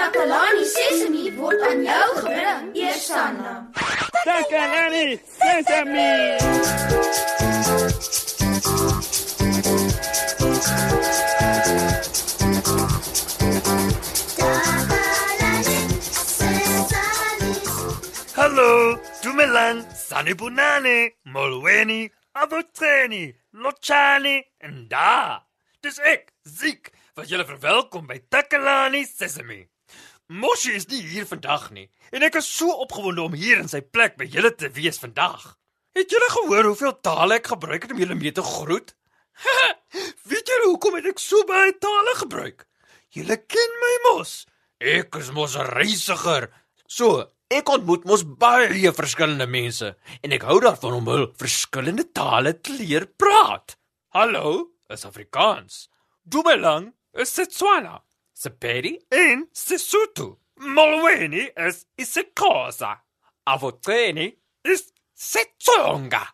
Takalani Sesemi word aan jou gebring, Eersanna. Takalani Sesame. Hallo, Dumelan, Sanibunani, Molweni, Avotreni, Lochani en da. Dis ek, Ziek, wat julle verwelkom by Takalani Sesame. Moshi is nie hier vandag nie en ek is so opgewonde om hier in sy plek by julle te wees vandag. Het julle gehoor hoeveel tale ek gebruik het om julle mee te groet? Weet julle hoekom het ek so baie tale gebruik? Julle ken my mos. Ek is mos 'n reisiger. So, ek ontmoet mos baie verskillende mense en ek hou daarvan om hul verskillende tale te leer praat. Hallo, is Afrikaans. Dumelang is Setswana. Sepedi en Sesotho. Molweni is isiXhosa. Avotseni is Setsonga.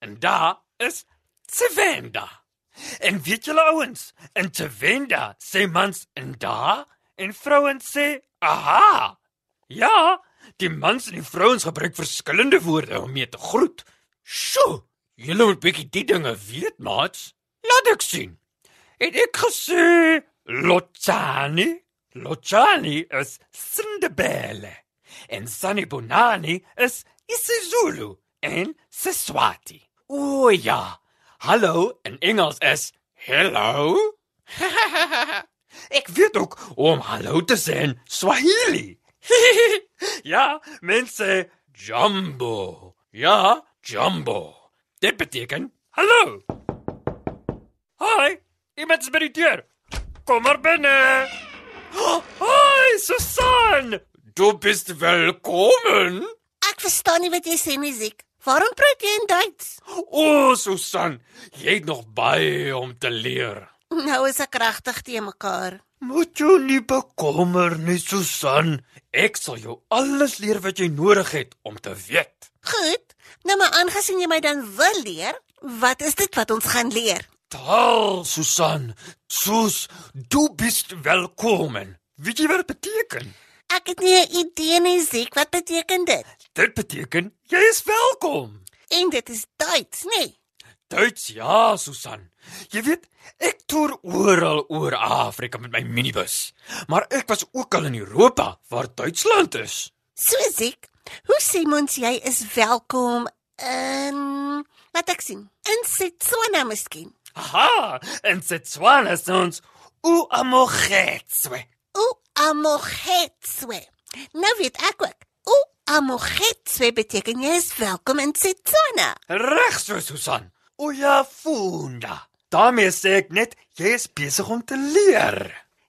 En da is Tsivenda. En weet julle ouens, in Tsivenda sê mans en da en vrouens sê aha. Ja, die mans en die vrouens gebruik verskillende woorde om mee te groet. Sjoe, julle moet bietjie die dinge weet, maats. Laat ek sien. Het ek gesê Lochani? Lochani is Sindebele. En Sanibunani is isiZulu en Siswati. O ja. Hallo in Engels is hello. ek weet ook om hallo te in Swahili. ja, mense jumbo. Ja, jumbo. Dit beteken hallo. Hi, iemand is die deur. Kom maar binne. Oh, hi, Susan. Du bist willkommen. Ek verstaan nie wat jy sê nie, Ziek. Waarom praat jy in Duits? O, oh, Susan, jy het nog baie om te leer. Nou is ek regtig te mekaar. Moet jy nie bekommer nie, Susan. Ek sal jou alles leer wat jy nodig het om te weet. Goed. Nou maar aangesien jy my dan wil leer, wat is dit wat ons gaan leer? Taal, Susan. Sus, du bist willkommen. Weet jy wat dit beteken? Ek het nie 'n idee nie, Ziek. Wat beteken dit? Dit beteken jy is welkom. En dit is Duits, nee. Duits, ja, Susan. Jy weet, ek toer oral oor Afrika met my minibus. Maar ek was ook al in Europa waar Duitsland is. So Ziek. Hoe sê mens jy is welkom in wat ek sien? In Setswana miskien. Aha, en Setswana sê ons u amogetswe. U amogetswe. Nou weet ek ook. U amogetswe beteken jy is welkom in Setswana. Reg so, Susan. O ja, funda. daarmee sê ek net jy is besig om te leer.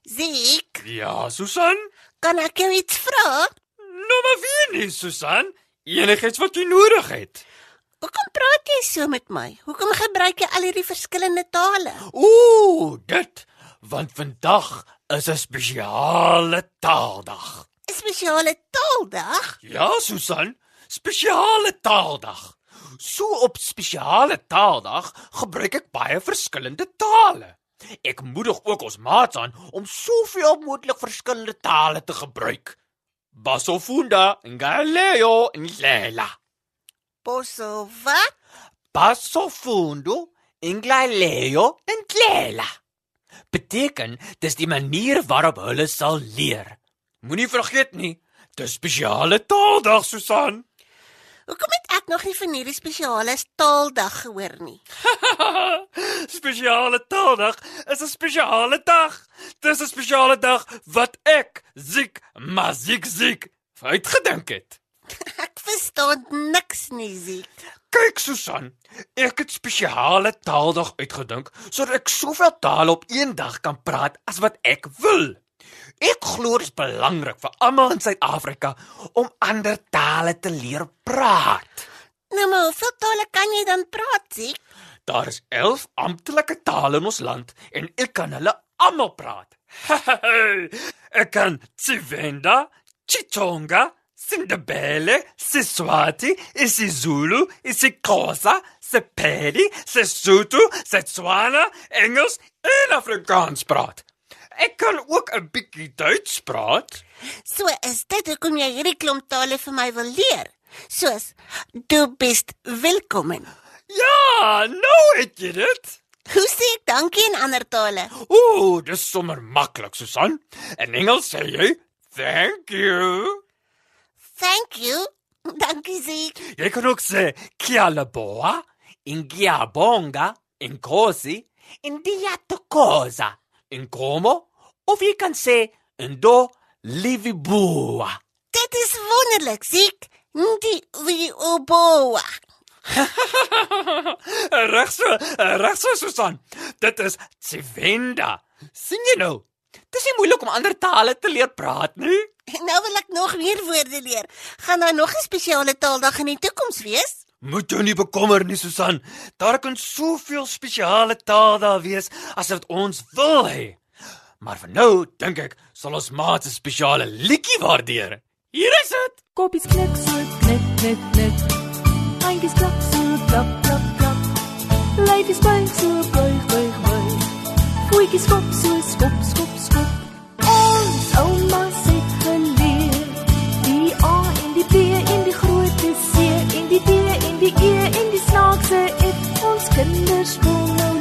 Ziek, Ja, Susan? kan ek jou iets vra? Nou maar wie nie, Susan? Enigiets wat jy nodig het. Hoekom praat jy so met my? Hoekom gebruik jy al hierdie verskillende tale? Ooh, dit want vandag is 'n spesiale taaldag. 'n Spesiale taaldag? Ja, Susan, spesiale taaldag. So op spesiale taaldag gebruik ek baie verskillende tale. Ek moedig ook ons maats aan om soveel moontlik verskillende tale te gebruik. Basofunda, Ngaleo, Nglela. Bosso wat? Basofundo, Nglaleo, Nglela. Beteken dis die manier waarop hulle sal leer. Moenie vergeet nie, dis spesiale taaldag, Susan. Hoekom het ek nog nie van hierdie spesiale taaldag gehoor nie? spesiale taaldag is 'n spesiale dag. Dis 'n spesiale dag wat ek ziek, maar ziek ziek uitgedink het. Ek verstaan niks nie, Ziek. Kyk Susan, ek het spesiale taaldag uitgedink sodat ek soveel tale op een dag kan praat as wat ek wil. Ek glo dit is belangrik vir almal in Suid-Afrika om ander tale te leer praat. Nou maar, hoeveel tale kan jy dan praat, Ziek? Daar is 11 amptelike tale in ons land en ek kan hulle almal praat. ek kan Tsivenda, Chitonga, Sindebele, Siswati, isiZulu, isiXhosa, Sepedi, Sesotho, Setswana, Engels en Afrikaans praat. Ek kan ook 'n bietjie Duits praat. So is dit hoekom jy hierdie klomp tale vir my wil leer. Soos du bist willkommen. Ja, nou het jy dit. Hoe sê ek dankie in ander tale? Ooh, dis sommer maklik, Susan. In Engels sê jy thank you. Thank you. Dankie Ziek. Jy kan ook sê kialaboa, ingiabonga, inkosi, indiatokosa, inkomo, of jy kan sê indo livibua. Dit is wonderlik, Ziek. Die wie oboa. reg so, reg so Susan. Dit is Tsivenda. sien jy nou? Dis nie moeilik om ander tale te leer praat nie. Nou wil ek nog meer woorde leer. Gaan daar nog 'n spesiale taaldag in die toekoms wees? Moet jou nie bekommer nie, Susan. Daar kan soveel spesiale tale daar wees as wat ons wil hê. Maar vir nou dink ek sal ons maat se spesiale liedjie waardeer. Hier is dit. Koppies knik so knik knik knik. Handjies klap so klap klap klap. Lyfies buig so buig buig buig. Voetjies skop so skop skop Ons kinders wil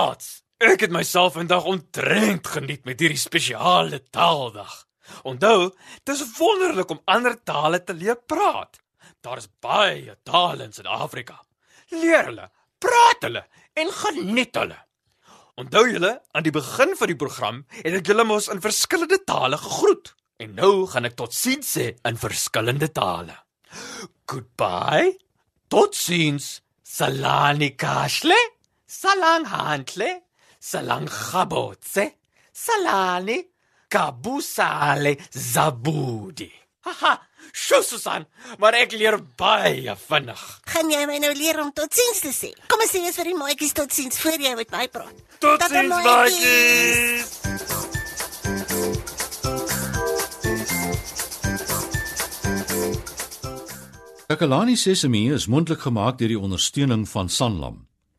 Wel, maat. Ek het myself vandag ontrent geniet met hierdie spesiale taaldag. Onthou, dit is wonderlik om ander tale te leer praat. Daar is baie tale in Suid-Afrika. Leer hulle, praat hulle en geniet hulle. Onthou julle, aan die begin van die program het ek julle mos in verskillende tale gegroet. En nou gaan ek totsiens sê in verskillende tale. Goodbye. Totsiens. Salani kashle. Salang hantle. Salang gabotse. Salani kabusale zabudi. Haha, sjoe Susan, maar ek leer baie vinnig. Gaan jy my nou leer om totsiens te sê? Kom ons sê eens vir die maatjies totsiens voor jy met my praat. Totsiens maatjies. maatjies. Takalani Sesemi is mondelik gemaak deur die ondersteuning van Sanlam.